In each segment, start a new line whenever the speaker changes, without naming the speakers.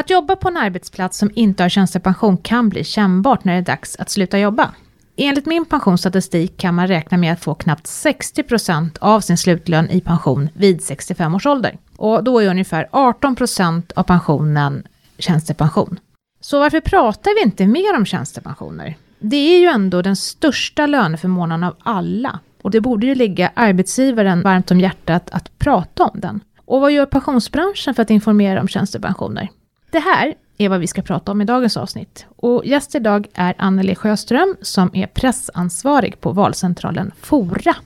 Att jobba på en arbetsplats som inte har tjänstepension kan bli kännbart när det är dags att sluta jobba. Enligt min pensionsstatistik kan man räkna med att få knappt 60% av sin slutlön i pension vid 65 års ålder. Och då är ungefär 18% av pensionen tjänstepension. Så varför pratar vi inte mer om tjänstepensioner? Det är ju ändå den största löneförmånen av alla. Och det borde ju ligga arbetsgivaren varmt om hjärtat att prata om den. Och vad gör pensionsbranschen för att informera om tjänstepensioner? Det här är vad vi ska prata om i dagens avsnitt. Och gäst idag är Anneli Sjöström som är pressansvarig på valcentralen Fora.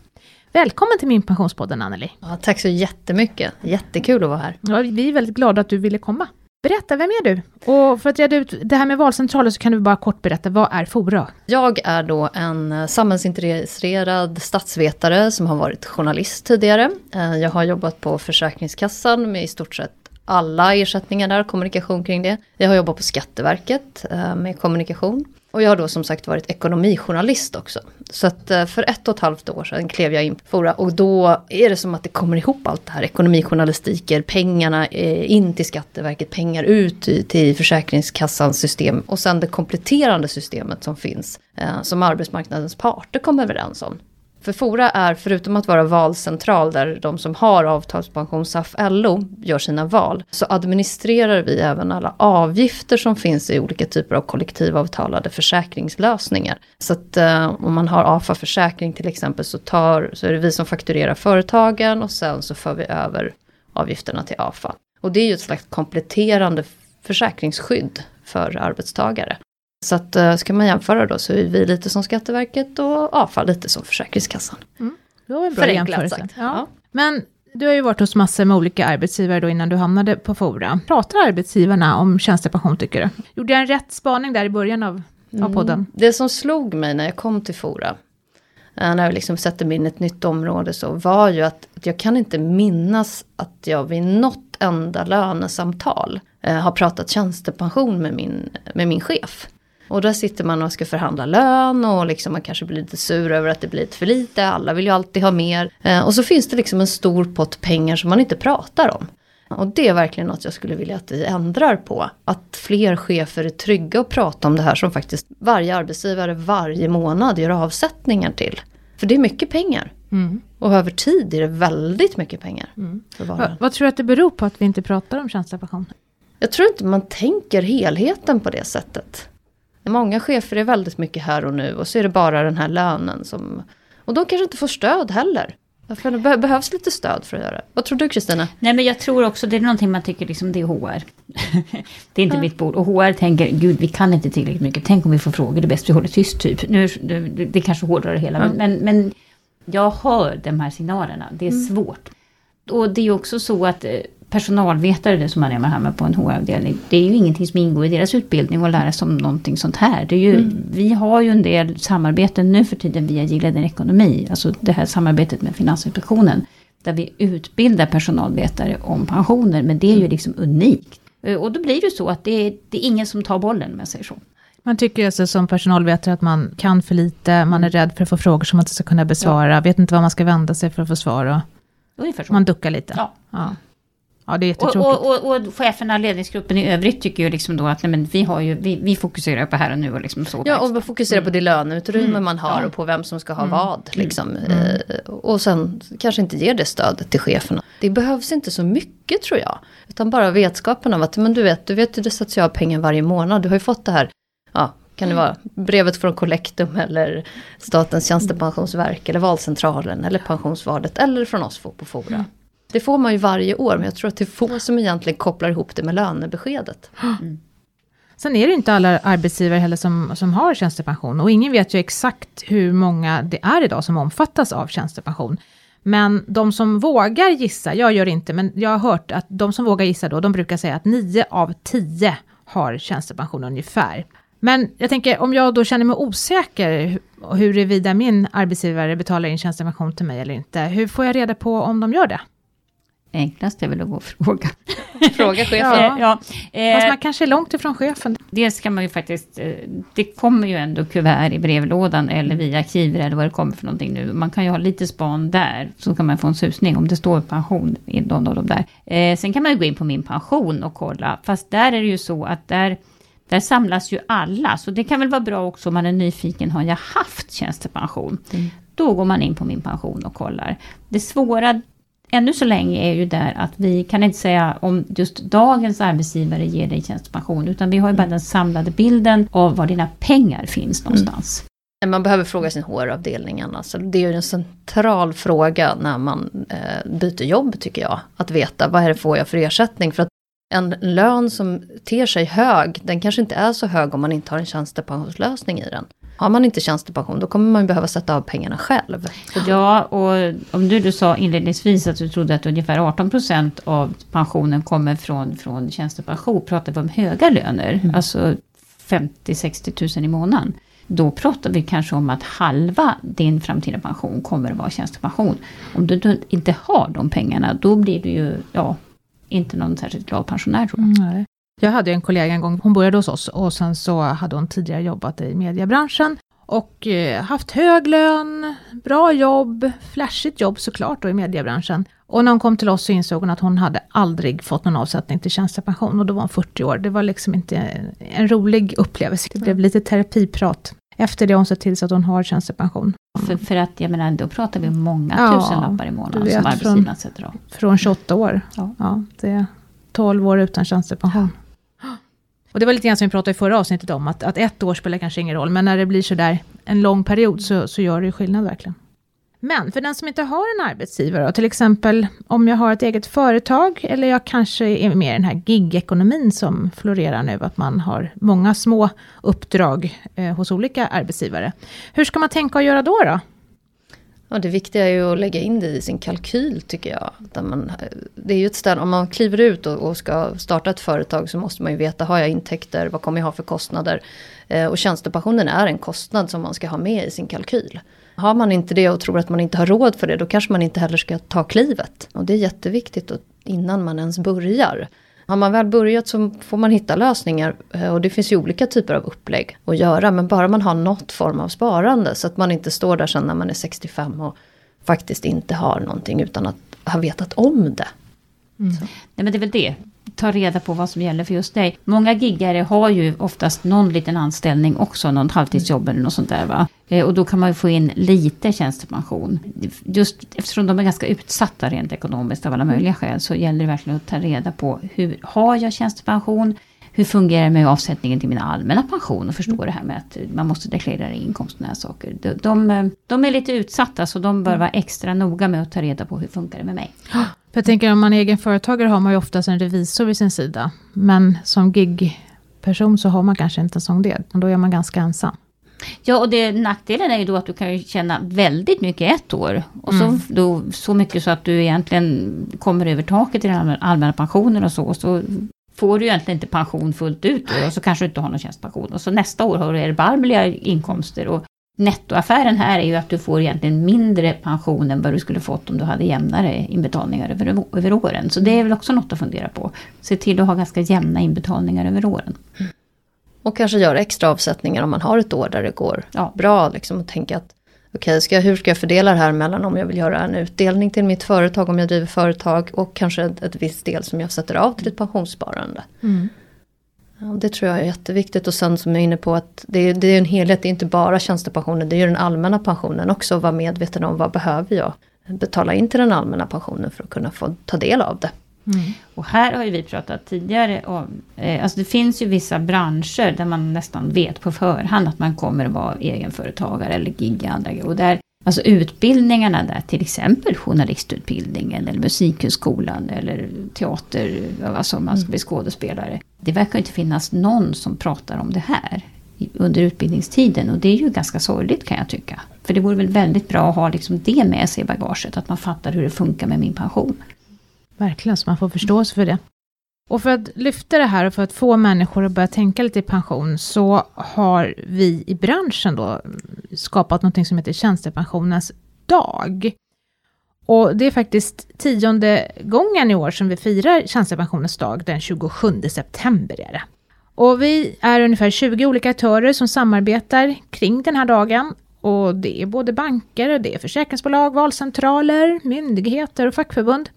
Välkommen till min pensionspodden Anneli.
Ja, tack så jättemycket, jättekul att vara här.
Ja, vi är väldigt glada att du ville komma. Berätta, vem är du? Och för att reda ut det här med valcentraler så kan du bara kort berätta, vad är Fora?
Jag är då en samhällsintresserad statsvetare som har varit journalist tidigare. Eh, jag har jobbat på Försäkringskassan med i stort sett alla ersättningar där, kommunikation kring det. Jag har jobbat på Skatteverket eh, med kommunikation. Och jag har då som sagt varit ekonomijournalist också. Så att eh, för ett och ett halvt år sedan klev jag in på Fora och då är det som att det kommer ihop allt det här. Ekonomijournalistiker, pengarna eh, in till Skatteverket, pengar ut till Försäkringskassans system och sen det kompletterande systemet som finns. Som arbetsmarknadens parter kommer överens om. För Fora är, förutom att vara valcentral där de som har avtalspension, SAF, LO, gör sina val, så administrerar vi även alla avgifter som finns i olika typer av kollektivavtalade försäkringslösningar. Så att eh, om man har AFA Försäkring till exempel så, tar, så är det vi som fakturerar företagen och sen så för vi över avgifterna till AFA. Och det är ju ett slags kompletterande försäkringsskydd för arbetstagare. Så att eh, ska man jämföra då så är vi lite som Skatteverket och AFA lite som Försäkringskassan.
Mm. Det var en bra jämförelse. Ja. ja. Men du har ju varit hos massor med olika arbetsgivare då innan du hamnade på Fora. Pratar arbetsgivarna om tjänstepension tycker du? Gjorde jag en rätt spaning där i början av, av mm. podden?
Det som slog mig när jag kom till Fora, eh, när jag liksom sätter mig in i ett nytt område så, var ju att, att jag kan inte minnas att jag vid något enda lönesamtal eh, har pratat tjänstepension med min, med min chef. Och där sitter man och ska förhandla lön och liksom man kanske blir lite sur över att det blir lite för lite. Alla vill ju alltid ha mer. Eh, och så finns det liksom en stor pott pengar som man inte pratar om. Och det är verkligen något jag skulle vilja att vi ändrar på. Att fler chefer är trygga och prata om det här som faktiskt varje arbetsgivare varje månad gör avsättningar till. För det är mycket pengar. Mm. Och över tid är det väldigt mycket pengar. Mm.
Vad, vad tror du att det beror på att vi inte pratar om tjänstepension?
Jag tror inte man tänker helheten på det sättet. Många chefer är väldigt mycket här och nu och så är det bara den här lönen som... Och de kanske inte får stöd heller. För det behövs lite stöd för att göra det. Vad tror du Kristina?
Nej men jag tror också det är någonting man tycker liksom det är HR. det är inte ja. mitt bord. Och HR tänker, gud vi kan inte tillräckligt mycket. Tänk om vi får frågor, det är bäst vi håller tyst typ. Nu, det, det kanske hårdrar det hela. Ja. Men, men, jag hör de här signalerna. Det är mm. svårt. Och det är också så att personalvetare som man är med på en HR-avdelning. Det är ju ingenting som ingår i deras utbildning att lära sig om någonting sånt här. Det är ju, mm. Vi har ju en del samarbeten nu för tiden via Gilleden Ekonomi. Alltså det här samarbetet med Finansinspektionen. Där vi utbildar personalvetare om pensioner. Men det är ju mm. liksom unikt. Eh, och då blir det så att det är, det är ingen som tar bollen med sig så.
Man tycker alltså som personalvetare att man kan för lite, man är rädd för att få frågor som man inte ska kunna besvara, ja. vet inte vad man ska vända sig för att få svar. Ungefär så. Man duckar lite. Ja. ja. Ja, det är jättetråkigt.
Och, och, och, och cheferna, ledningsgruppen i övrigt tycker ju liksom då att nej, men vi, har ju, vi, vi fokuserar på här och nu och liksom så.
Ja, och vi fokuserar mm. på det löneutrymme mm. man har ja. och på vem som ska ha mm. vad. Liksom. Mm. Eh, och sen kanske inte ger det stödet till cheferna. Det behövs inte så mycket tror jag. Utan bara vetskapen av att, men du vet, du vet hur det pengar varje månad. Du har ju fått det här, ja, kan det vara brevet från Collectum eller Statens tjänstepensionsverk eller valcentralen eller pensionsvalet eller från oss på Fora. Det får man ju varje år, men jag tror att det är få som egentligen kopplar ihop det med lönebeskedet. Mm.
Sen är det inte alla arbetsgivare heller som, som har tjänstepension. Och ingen vet ju exakt hur många det är idag som omfattas av tjänstepension. Men de som vågar gissa, jag gör inte, men jag har hört att de som vågar gissa då, de brukar säga att 9 av 10 har tjänstepension ungefär. Men jag tänker, om jag då känner mig osäker huruvida min arbetsgivare betalar in tjänstepension till mig eller inte, hur får jag reda på om de gör det?
Enklast är väl att gå och fråga.
Fråga chefen.
Ja. ja.
Eh, Fast man kanske är långt ifrån chefen.
Dels kan man ju faktiskt, eh, det kommer ju ändå kuvert i brevlådan eller via arkiver eller vad det kommer för någonting nu. Man kan ju ha lite span där, så kan man få en susning om det står pension i någon av de där. Eh, sen kan man ju gå in på min pension och kolla, fast där är det ju så att där där samlas ju alla, så det kan väl vara bra också om man är nyfiken, har jag haft tjänstepension? Mm. Då går man in på min pension och kollar. Det svåra ännu så länge är ju där att vi kan inte säga om just dagens arbetsgivare ger dig tjänstepension, utan vi har ju bara den samlade bilden av var dina pengar finns någonstans.
Mm. Man behöver fråga sin HR-avdelning alltså. Det är ju en central fråga när man eh, byter jobb tycker jag. Att veta vad är det får jag för ersättning? För att en lön som ter sig hög, den kanske inte är så hög om man inte har en tjänstepensionslösning i den. Har man inte tjänstepension då kommer man behöva sätta av pengarna själv.
Ja, och om du, du sa inledningsvis att du trodde att ungefär 18% av pensionen kommer från, från tjänstepension. Pratar vi om höga löner, mm. alltså 50-60 000 i månaden. Då pratar vi kanske om att halva din framtida pension kommer att vara tjänstepension. Om du, du inte har de pengarna, då blir du ju, ja, inte någon särskilt glad pensionär tror jag.
Mm, jag hade en kollega en gång, hon började hos oss och sen så hade hon tidigare jobbat i mediebranschen och eh, haft hög lön, bra jobb, flashigt jobb såklart då i mediebranschen. Och när hon kom till oss så insåg hon att hon hade aldrig fått någon avsättning till tjänstepension och då var hon 40 år. Det var liksom inte en rolig upplevelse, det blev lite terapiprat. Efter det har hon sett till så att hon har tjänstepension.
För, för att jag menar, då pratar vi många ja, tusenlappar i månaden som arbetsgivaren sätter av.
Från 28 år. Ja. ja. det är 12 år utan tjänstepension. Och det var lite grann som vi pratade i förra avsnittet om, att, att ett år spelar kanske ingen roll, men när det blir sådär en lång period så, så gör det skillnad verkligen. Men för den som inte har en arbetsgivare, till exempel om jag har ett eget företag, eller jag kanske är med i den här gig-ekonomin som florerar nu, att man har många små uppdrag eh, hos olika arbetsgivare. Hur ska man tänka och göra då? då?
Ja, det viktiga är ju att lägga in det i sin kalkyl tycker jag. Där man, eh, det är ju ett ställe, om man kliver ut och, och, ska starta ett företag så måste man ju veta, har jag intäkter, vad kommer jag ha för kostnader? Eh, och tjänstepensionen är en kostnad som man ska ha med i sin kalkyl. Har man inte det och tror att man inte har råd för det, då kanske man inte heller ska ta klivet. Och det är jätteviktigt att, innan man ens börjar. Har man väl börjat så får man hitta lösningar eh, och det finns ju olika typer av upplägg att göra. Men bara man har något form av sparande så att man inte står där sen när man är 65 och faktiskt inte har någonting utan att ha vetat om det.
Mm. Nej men det är väl det ta reda på vad som gäller för just dig. Många giggare har ju oftast någon liten anställning också, någon halvtidsjobb eller något sånt där va. Eh, och då kan man ju få in lite tjänstepension. Just eftersom de är ganska utsatta rent ekonomiskt av alla möjliga skäl så gäller det verkligen att ta reda på hur har jag tjänstepension? Hur fungerar det med avsättningen till min allmänna pension? Och förstå det här med att man måste deklarera inkomst och saker. De, de, de, är lite utsatta så de bör vara extra noga med att ta reda på hur funkar det med mig.
För jag tänker om man är egenföretagare har man ju oftast en revisor vid sin sida. Men som gigperson så har man kanske inte en sån del. Då är man ganska ensam.
Ja, och det, nackdelen är ju då att du kan tjäna väldigt mycket ett år. Och mm. så, då, så mycket så att du egentligen kommer över taket i den allmänna pensionen och så. Så får du egentligen inte pension fullt ut då, och så kanske du inte har någon tjänstepension. Och så nästa år har du erbarmliga inkomster. Och nettoaffären här är ju att du får egentligen mindre pension än vad du skulle fått om du hade jämnare inbetalningar över, över åren. Så det är väl också något att fundera på. Se till att ha ganska jämna inbetalningar över åren.
Och kanske göra extra avsättningar om man har ett år där det går ja. bra. Liksom, och tänka att okej, okay, hur ska jag fördela det här mellan om jag vill göra en utdelning till mitt företag om jag driver företag och kanske ett, ett visst del som jag sätter av till ett pensionssparande. Mm. Det tror jag är jätteviktigt och sen som jag är inne på att det är, det är en helhet, det är inte bara tjänstepensionen, det är ju den allmänna pensionen också. Vara medveten om vad behöver jag betala in till den allmänna pensionen för att kunna få ta del av det.
Mm. Och här har ju vi pratat tidigare om, eh, alltså det finns ju vissa branscher där man nästan vet på förhand att man kommer att vara egenföretagare eller gigga andra Och där, alltså utbildningarna där, till exempel journalistutbildningen eller musikhögskolan eller teater, alltså man ska bli skådespelare. Det verkar inte finnas någon som pratar om det här under utbildningstiden och det är ju ganska sorgligt kan jag tycka. För det vore väl väldigt bra att ha liksom det med sig i bagaget, att man fattar hur det funkar med min pension.
Verkligen, så man får förståelse för det. Och för att lyfta det här och för att få människor att börja tänka lite i pension så har vi i branschen då skapat något som heter tjänstepensionens dag. Och det är faktiskt tionde gången i år som vi firar tjänstepensionens dag, den 27 september är det. Och vi är ungefär 20 olika aktörer som samarbetar kring den här dagen. Och det är både banker, det är försäkringsbolag, valcentraler, myndigheter och fackförbund.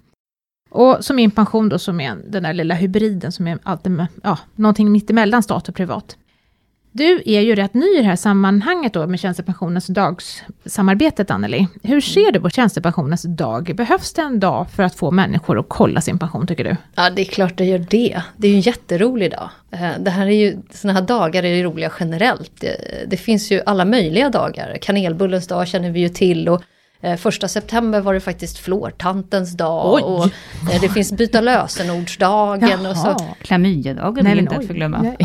Och så min pension då som är den där lilla hybriden som är alltid, ja, någonting mittemellan stat och privat. Du är ju rätt ny i det här sammanhanget då med tjänstepensionens dagssamarbetet Anneli. Hur ser du på tjänstepensionens dag? Behövs det en dag för att få människor att kolla sin pension tycker du?
Ja det är klart det gör det. Det är ju en jätterolig dag. Eh, det här är ju, sådana här dagar är ju roliga generellt. Det, det finns ju alla möjliga dagar. Kanelbullens dag känner vi ju till och första september var det faktiskt flårtantens dag oj. och eh, det finns byta lösenordsdagen. och så.
Klamydiadagen vill inte att förglömma.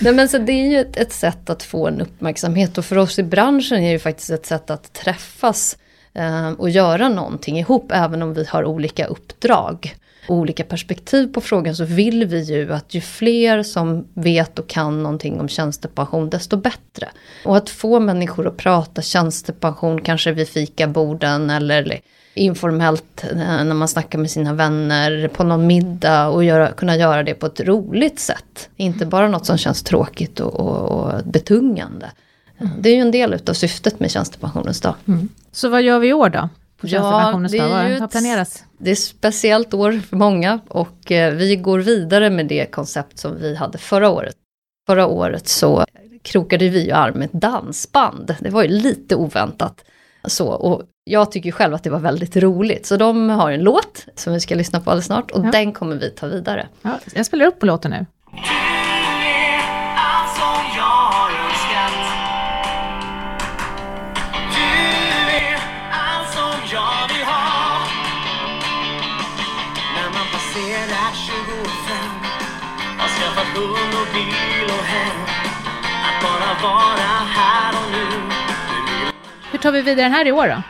Nej, men så det är ju ett, ett, sätt att få en uppmärksamhet och för oss i branschen är det faktiskt ett sätt att träffas eh, och göra någonting ihop även om vi har olika uppdrag olika perspektiv på frågan så vill vi ju att ju fler som vet och kan någonting om tjänstepension desto bättre. Och att få människor att prata tjänstepension kanske vid fikaborden eller informellt eh, när man snackar med sina vänner på någon middag och göra, kunna göra det på ett roligt sätt. Inte bara något som känns tråkigt och, och, och betungande. Mm. Det är ju en del av syftet med tjänstepensionens dag. Mm.
Så vad gör vi i år då? På tjänstepensionens ja, dag? Vad har planerats?
Det är ett speciellt år för många och eh, vi går vidare med det koncept som vi hade förra året. Förra året så krokade vi ju arm med ett dansband. Det var ju lite oväntat. Så, och jag tycker själv att det var väldigt roligt. Så de har en låt som vi ska lyssna på alldeles snart och ja. den kommer vi ta vidare.
Ja, jag spelar upp på låten nu. Hur tar vi vidare den här i år då?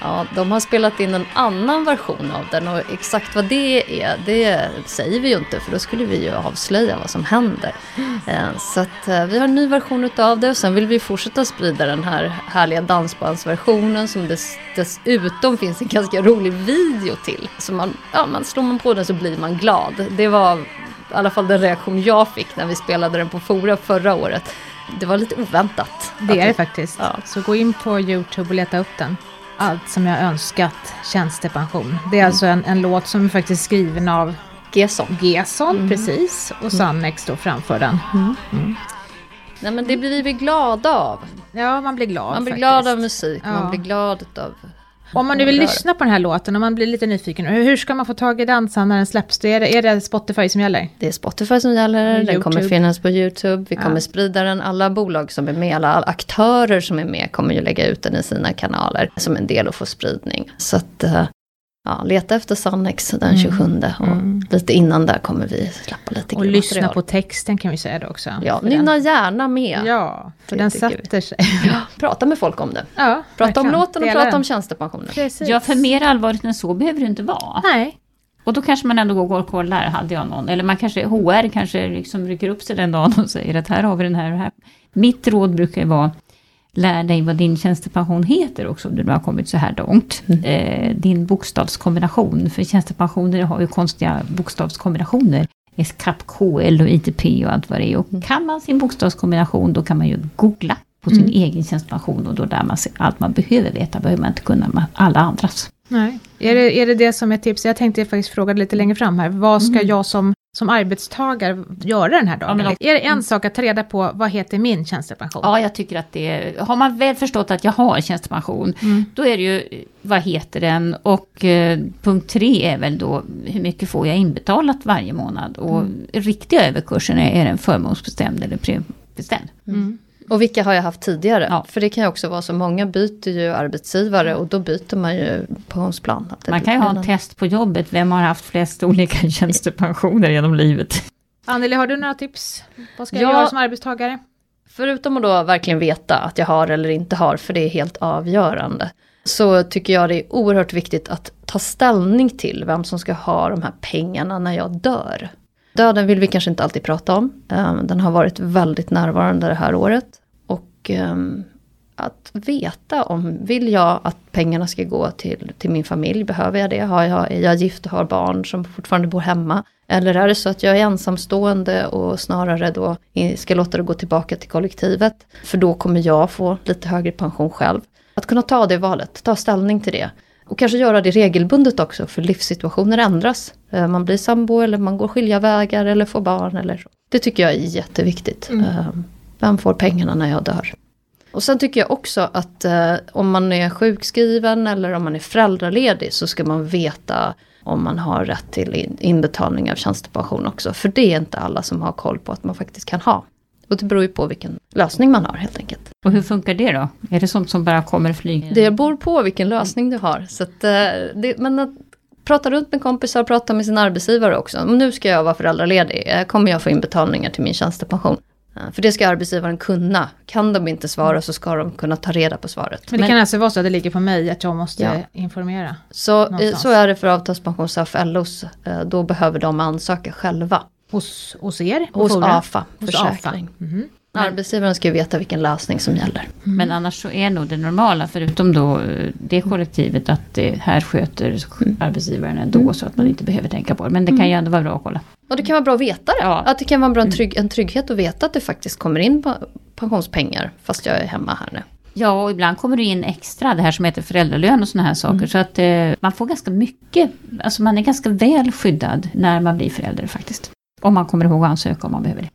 Ja, de har spelat in en annan version av den och exakt vad det är, det säger vi ju inte för då skulle vi ju avslöja vad som händer. Mm. Så att eh, vi har en ny version utav det och sen vill vi fortsätta sprida den här härliga dansbandsversionen som dess, dessutom finns en ganska rolig video till. Så man, ja, man slår man på den så blir man glad. Det var i alla fall den reaktion jag fick när vi spelade den på Fora förra året. Det var lite oväntat.
Det är det faktiskt. Ja. Så gå in på YouTube och leta upp den. Allt som jag önskat, tjänstepension. Det är mm. alltså en, en låt som är faktiskt skriven av
Gesson.
Gesson, mm. precis. Och Sannex då framför den. Mm. mm.
Nej men det blir vi glada av.
Ja, man blir glad
Man blir
faktiskt.
glad av musik, ja. man blir glad av
om man nu vill lyssna på den här låten, om man blir lite nyfiken, hur ska man få tag i dansen när den släpps? Är det, är det Spotify som gäller?
Det är Spotify som gäller, den kommer finnas på YouTube, vi kommer sprida den, alla bolag som är med, alla aktörer som är med kommer ju lägga ut den i sina kanaler som en del att få spridning. Så att eh, ja, leta efter Sannex den 27 mm. och mm. lite innan där kommer vi släppa lite
Och lyssna material. på texten kan vi säga det också.
Ja, nynna den. gärna med.
Ja, för den sätter sig.
Ja, prata med folk om det. Ja, prata verkligen. om låten och prata den. om tjänstepensionen.
Precis. Ja, för mer allvarligt än så behöver det inte vara.
Nej.
Och då kanske man ändå går och kollar, hade jag någon? Eller man kanske, HR kanske liksom rycker upp sig den dagen och säger att här har vi den här. här. Mitt råd brukar vara, lär dig vad din tjänstepension heter också, om du har kommit så här långt. Mm. Eh, din bokstavskombination, för tjänstepensioner har ju konstiga bokstavskombinationer. SKAP, KL och ITP och allt vad det är. Och mm. kan man sin bokstavskombination då kan man ju googla på sin mm. egen tjänstepension och då lär man sig allt man behöver veta, behöver man inte kunna med alla andras.
Nej. Är, det, är det det som är tips? Jag tänkte faktiskt fråga lite längre fram här. Vad ska mm. jag som som arbetstagare göra den här dagen? Ja, är det en mm. sak att ta reda på vad heter min tjänstepension?
Ja, jag tycker att det är, har man väl förstått att jag har tjänstepension, mm. då är det ju, vad heter den? Och eh, punkt tre är väl då, hur mycket får jag inbetalat varje månad? Och mm. riktiga överkursen, är, är den förmånsbestämd eller prebestämd?
Mm. Och vilka har jag haft tidigare? Ja. För det kan ju också vara så, många byter ju arbetsgivare och då byter man ju pensionsplan.
Man kan ju ha en test på jobbet, vem har haft flest olika tjänstepensioner genom livet?
Anneli, har du några tips? Vad ska jag ja, göra som arbetstagare?
Förutom att då verkligen veta att jag har eller inte har, för det är helt avgörande. Så tycker jag det är oerhört viktigt att ta ställning till vem som ska ha de här pengarna när jag dör. Döden vill vi kanske inte alltid prata om. Ehm, den har varit väldigt närvarande det här året. Och ehm, att veta om, vill jag att pengarna ska gå till, till min familj? Behöver jag det? Har jag, är jag gift och har barn som fortfarande bor hemma? Eller är det så att jag är ensamstående och snarare då ska låta det gå tillbaka till kollektivet? För då kommer jag få lite högre pension själv. Att kunna ta det valet, ta ställning till det. Och kanske göra det regelbundet också, för livssituationer ändras. Eh, man blir sambo eller man går skilja vägar eller får barn eller så. Det tycker jag är jätteviktigt. Mm. Eh, vem får pengarna när jag dör? Och sen tycker jag också att eh, om man är sjukskriven eller om man är föräldraledig så ska man veta om man har rätt till inbetalning av tjänstepension också. För det är inte alla som har koll på att man faktiskt kan ha. Och det beror ju på vilken lösning man har helt enkelt.
Och hur funkar det då? Är det sånt som bara kommer flyga?
Det beror på vilken lösning du har. Så att, eh, det, men att prata runt med kompisar, prata med sin arbetsgivare också. Nu ska jag vara föräldraledig, eh, kommer jag få inbetalningar till min tjänstepension? För det ska arbetsgivaren kunna. Kan de inte svara så ska de kunna ta reda på svaret.
Men det kan alltså vara så att det ligger på mig att jag måste ja. informera?
Så, eh, så är det för avtalspension SAF LOs. Då behöver de ansöka själva.
Hos, hos er?
Hos AFA, hos försäkring. AFA. Mm -hmm. Arbetsgivaren ska ju veta vilken lösning som gäller.
Mm. Men annars så är nog det normala, förutom då eh, det kollektivet, att det här sköter mm. arbetsgivaren ändå, mm. så att man inte behöver tänka på det. Men det kan mm. ju ändå vara bra att kolla.
Och det kan vara bra att veta det. Ja. Att det kan vara bra en, mm. trygg, en trygghet att veta att det faktiskt kommer in pensionspengar, fast jag är hemma här nu.
Ja, och ibland kommer det in extra, det här som heter föräldralön och sådana här saker. Mm. Så att eh, man får ganska mycket, alltså man är ganska väl skyddad när man blir förälder faktiskt. Om man kommer ihåg att ansöka om man behöver det.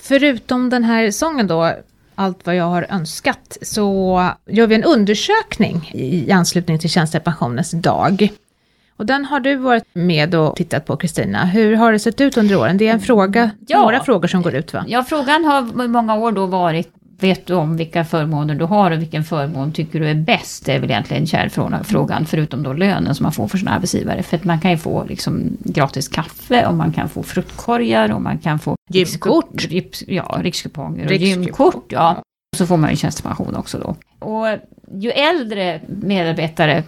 Förutom den här sången då, allt vad jag har önskat, så gör vi en undersökning i anslutning till tjänstepensionens dag. Och den har du varit med och tittat på Kristina. Hur har det sett ut under åren? Det är en fråga, ja, några frågor som går ut va?
Ja, frågan har i många år då varit vet du om vilka förmåner du har och vilken förmån tycker du är bäst? Det är väl egentligen kärnfrågan, förutom då lönen som man får för sin arbetsgivare. För att man kan ju få liksom gratis kaffe och man kan få fruktkorgar och man kan få
gymkort.
Ja, rikskuponger och gymkort. Ja. Så får man ju tjänstepension också då. Och ju äldre medarbetare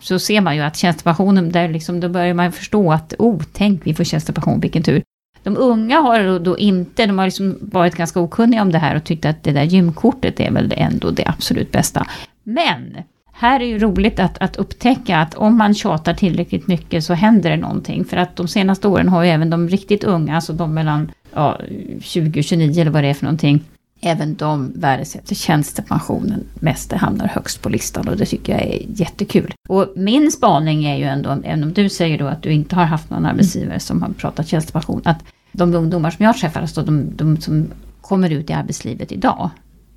så ser man ju att tjänstepensionen, där liksom, då börjar man förstå att oh, tänk vi får tjänstepension, vilken tur. De unga har då inte, de har liksom varit ganska okunniga om det här och tyckt att det där gymkortet är väl ändå det absolut bästa. Men här är ju roligt att, att upptäcka att om man tjatar tillräckligt mycket så händer det någonting. För att de senaste åren har ju även de riktigt unga, alltså de mellan ja, 20 och 29 eller vad det är för någonting, även de värdesätter tjänstepensionen mest. Det hamnar högst på listan och det tycker jag är jättekul. Och min spaning är ju ändå, även om du säger då att du inte har haft någon arbetsgivare som har pratat tjänstepension, att de ungdomar som jag träffar, alltså de, de som kommer ut i arbetslivet idag,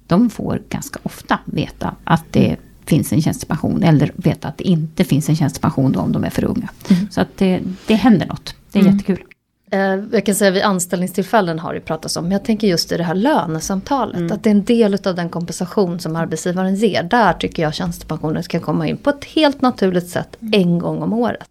de får ganska ofta veta att det finns en tjänstepension eller veta att det inte finns en tjänstepension då om de är för unga. Mm. Så att det, det händer något. Det är mm. jättekul.
Eh, jag kan säga vid anställningstillfällen har det pratats om, men jag tänker just i det här lönesamtalet, mm. att det är en del av den kompensation som arbetsgivaren ger. Där tycker jag tjänstepensionen ska komma in på ett helt naturligt sätt mm. en gång om året.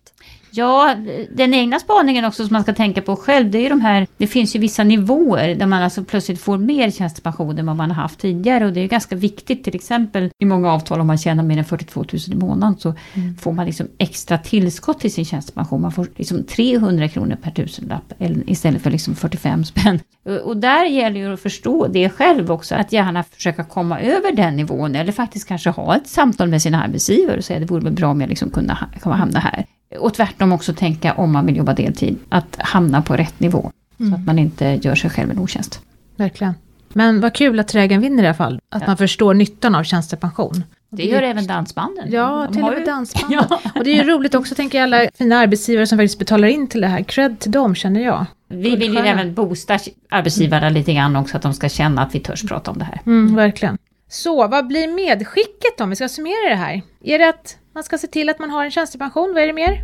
Ja, den egna spaningen också som man ska tänka på själv, det är ju de här, det finns ju vissa nivåer där man alltså plötsligt får mer tjänstepension än vad man har haft tidigare och det är ganska viktigt, till exempel i många avtal om man tjänar mer än 42 000 i månaden så mm. får man liksom extra tillskott till sin tjänstepension. Man får liksom 300 kronor per tusenlapp istället för liksom 45 spänn. Och där gäller det att förstå det själv också, att gärna försöka komma över den nivån eller faktiskt kanske ha ett samtal med sin arbetsgivare och säga det vore väl bra om jag liksom kunde hamna här. Och tvärtom också tänka om man vill jobba deltid, att hamna på rätt nivå. Mm. Så att man inte gör sig själv en otjänst.
Verkligen. Men vad kul att trägen vinner i alla fall. Att ja. man förstår nyttan av tjänstepension.
Det gör även dansbanden.
Ja, De till och med ju... dansbanden. ja. Och det är ju roligt också, tänker jag, alla fina arbetsgivare som faktiskt betalar in till det här. Cred till dem, känner jag.
Vi vill ju även boosta arbetsgivarna mm. lite grann också, att de ska känna att vi törs prata om det här.
Mm, verkligen. Så vad blir medskicket om vi ska summera det här? Är det att man ska se till att man har en tjänstepension, vad är det mer?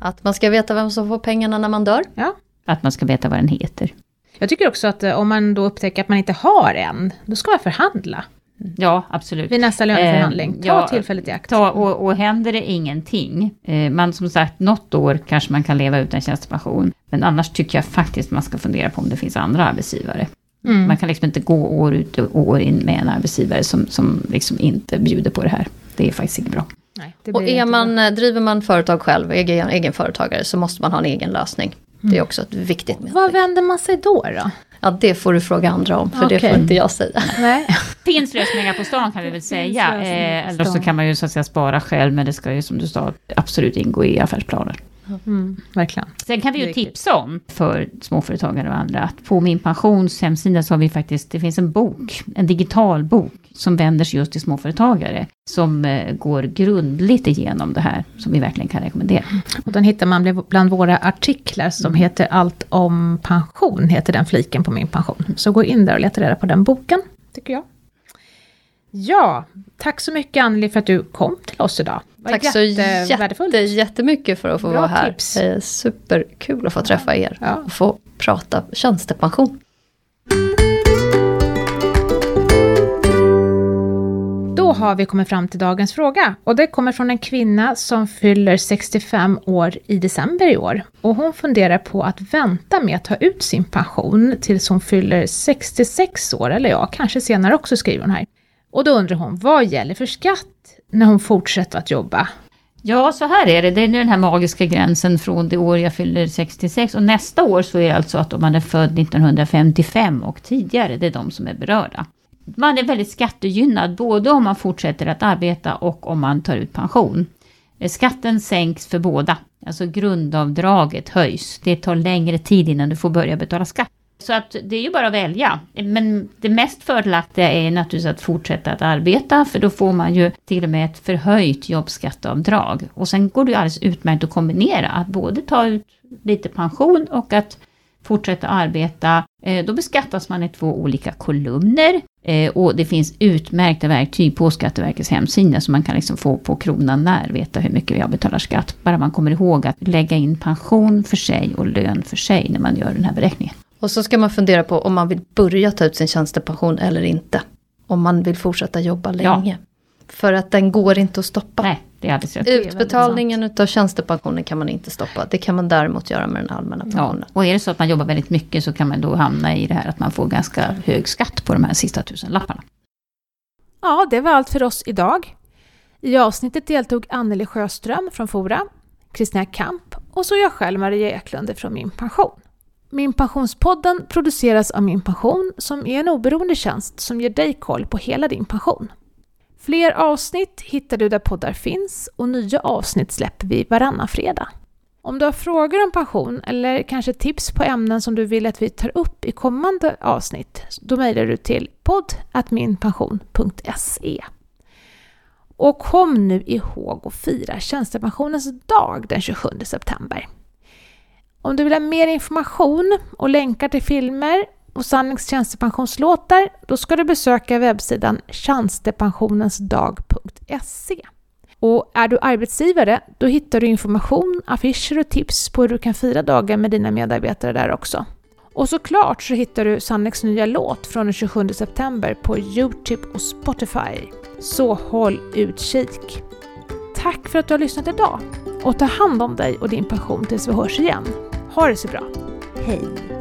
Att man ska veta vem som får pengarna när man dör.
Ja.
Att man ska veta vad den heter.
Jag tycker också att eh, om man då upptäcker att man inte har en, då ska man förhandla.
Ja, absolut.
Vid nästa löneförhandling. Eh, ta ja, tillfället i akt.
Ta, och, och händer det ingenting, eh, man som sagt, något år kanske man kan leva utan tjänstepension. Men annars tycker jag faktiskt man ska fundera på om det finns andra arbetsgivare. Mm. Man kan liksom inte gå år ut och år in med en arbetsgivare som, som liksom inte bjuder på det här. Det är faktiskt inte bra.
Nej, och är man, bra. driver man företag själv, egen, egenföretagare, så måste man ha en egen lösning. Mm. Det är mm. också ett viktigt
medskick. Vad vänder man sig då då?
Ja, det får du fråga andra om, för okay. det får inte jag säga.
Nej. finns lösningar på stan kan vi väl säga. Eh, eller så kan man ju så att säga spara själv, men det ska ju som du sa absolut ingå i affärsplaner.
Mm, verkligen.
Sen kan vi ju tipsa om för småföretagare och andra att på min pensions hemsida så har vi faktiskt, det finns en bok, en digital bok som vänder sig just till småföretagare. Som eh, går grundligt igenom det här, som vi verkligen kan rekommendera.
Och den hittar man bland våra artiklar som mm. heter Allt om pension, heter den fliken på min pension. Så gå in där och leta reda på den boken, tycker jag. Ja, tack så mycket Anneli för att du kom till oss idag.
Tack så jätte, jättemycket för att få Bra vara här. Tips. Det är superkul att få träffa er ja. och få prata tjänstepension.
Då har vi kommit fram till dagens fråga och det kommer från en kvinna som fyller 65 år i december i år. Och hon funderar på att vänta med att ta ut sin pension tills hon fyller 66 år, eller ja, kanske senare också skriver hon här. Och då undrar hon, vad gäller för skatt när hon fortsätter att jobba?
Ja, så här är det. Det är den här magiska gränsen från det år jag fyller 66. Och nästa år så är det alltså att om man är född 1955 och tidigare, det är de som är berörda. Man är väldigt skattegynnad, både om man fortsätter att arbeta och om man tar ut pension. Skatten sänks för båda. Alltså grundavdraget höjs. Det tar längre tid innan du får börja betala skatt. Så att det är ju bara att välja. Men det mest fördelaktiga är naturligtvis att fortsätta att arbeta, för då får man ju till och med ett förhöjt jobbskatteavdrag. Och sen går det ju alldeles utmärkt att kombinera, att både ta ut lite pension och att fortsätta arbeta. Eh, då beskattas man i två olika kolumner. Eh, och det finns utmärkta verktyg på Skatteverkets hemsida, så man kan liksom få på kronan när veta hur mycket jag betalar skatt. Bara man kommer ihåg att lägga in pension för sig och lön för sig när man gör den här beräkningen.
Och så ska man fundera på om man vill börja ta ut sin tjänstepension eller inte. Om man vill fortsätta jobba länge. Ja. För att den går inte att stoppa.
Nej, det är alldeles rätt.
Utbetalningen av tjänstepensionen kan man inte stoppa. Det kan man däremot göra med den allmänna pensionen.
Ja, och är det så att man jobbar väldigt mycket så kan man då hamna i det här att man får ganska hög skatt på de här sista tusen lapparna.
Ja, det var allt för oss idag. I avsnittet deltog Anneli Sjöström från Fora, Kristina Kamp och så jag själv, Maria Eklund från Min Pension. Min Pensionspodden produceras av Min Pension som är en oberoende tjänst som ger dig koll på hela din pension. Fler avsnitt hittar du där poddar finns och nya avsnitt släpper vi varannan fredag. Om du har frågor om pension eller kanske tips på ämnen som du vill att vi tar upp i kommande avsnitt, då mejlar du till podd.minpension.se. Och kom nu ihåg att fira tjänstepensionens dag den 27 september. Om du vill ha mer information och länkar till filmer och Sannings tjänstepensionslåtar, då ska du besöka webbsidan tjänstepensionensdag.se. Och är du arbetsgivare, då hittar du information, affischer och tips på hur du kan fira dagen med dina medarbetare där också. Och såklart så hittar du Sannex nya låt från den 27 september på Youtube och Spotify. Så håll utkik! Tack för att du har lyssnat idag och ta hand om dig och din passion tills vi hörs igen. Ha det så bra. Hej!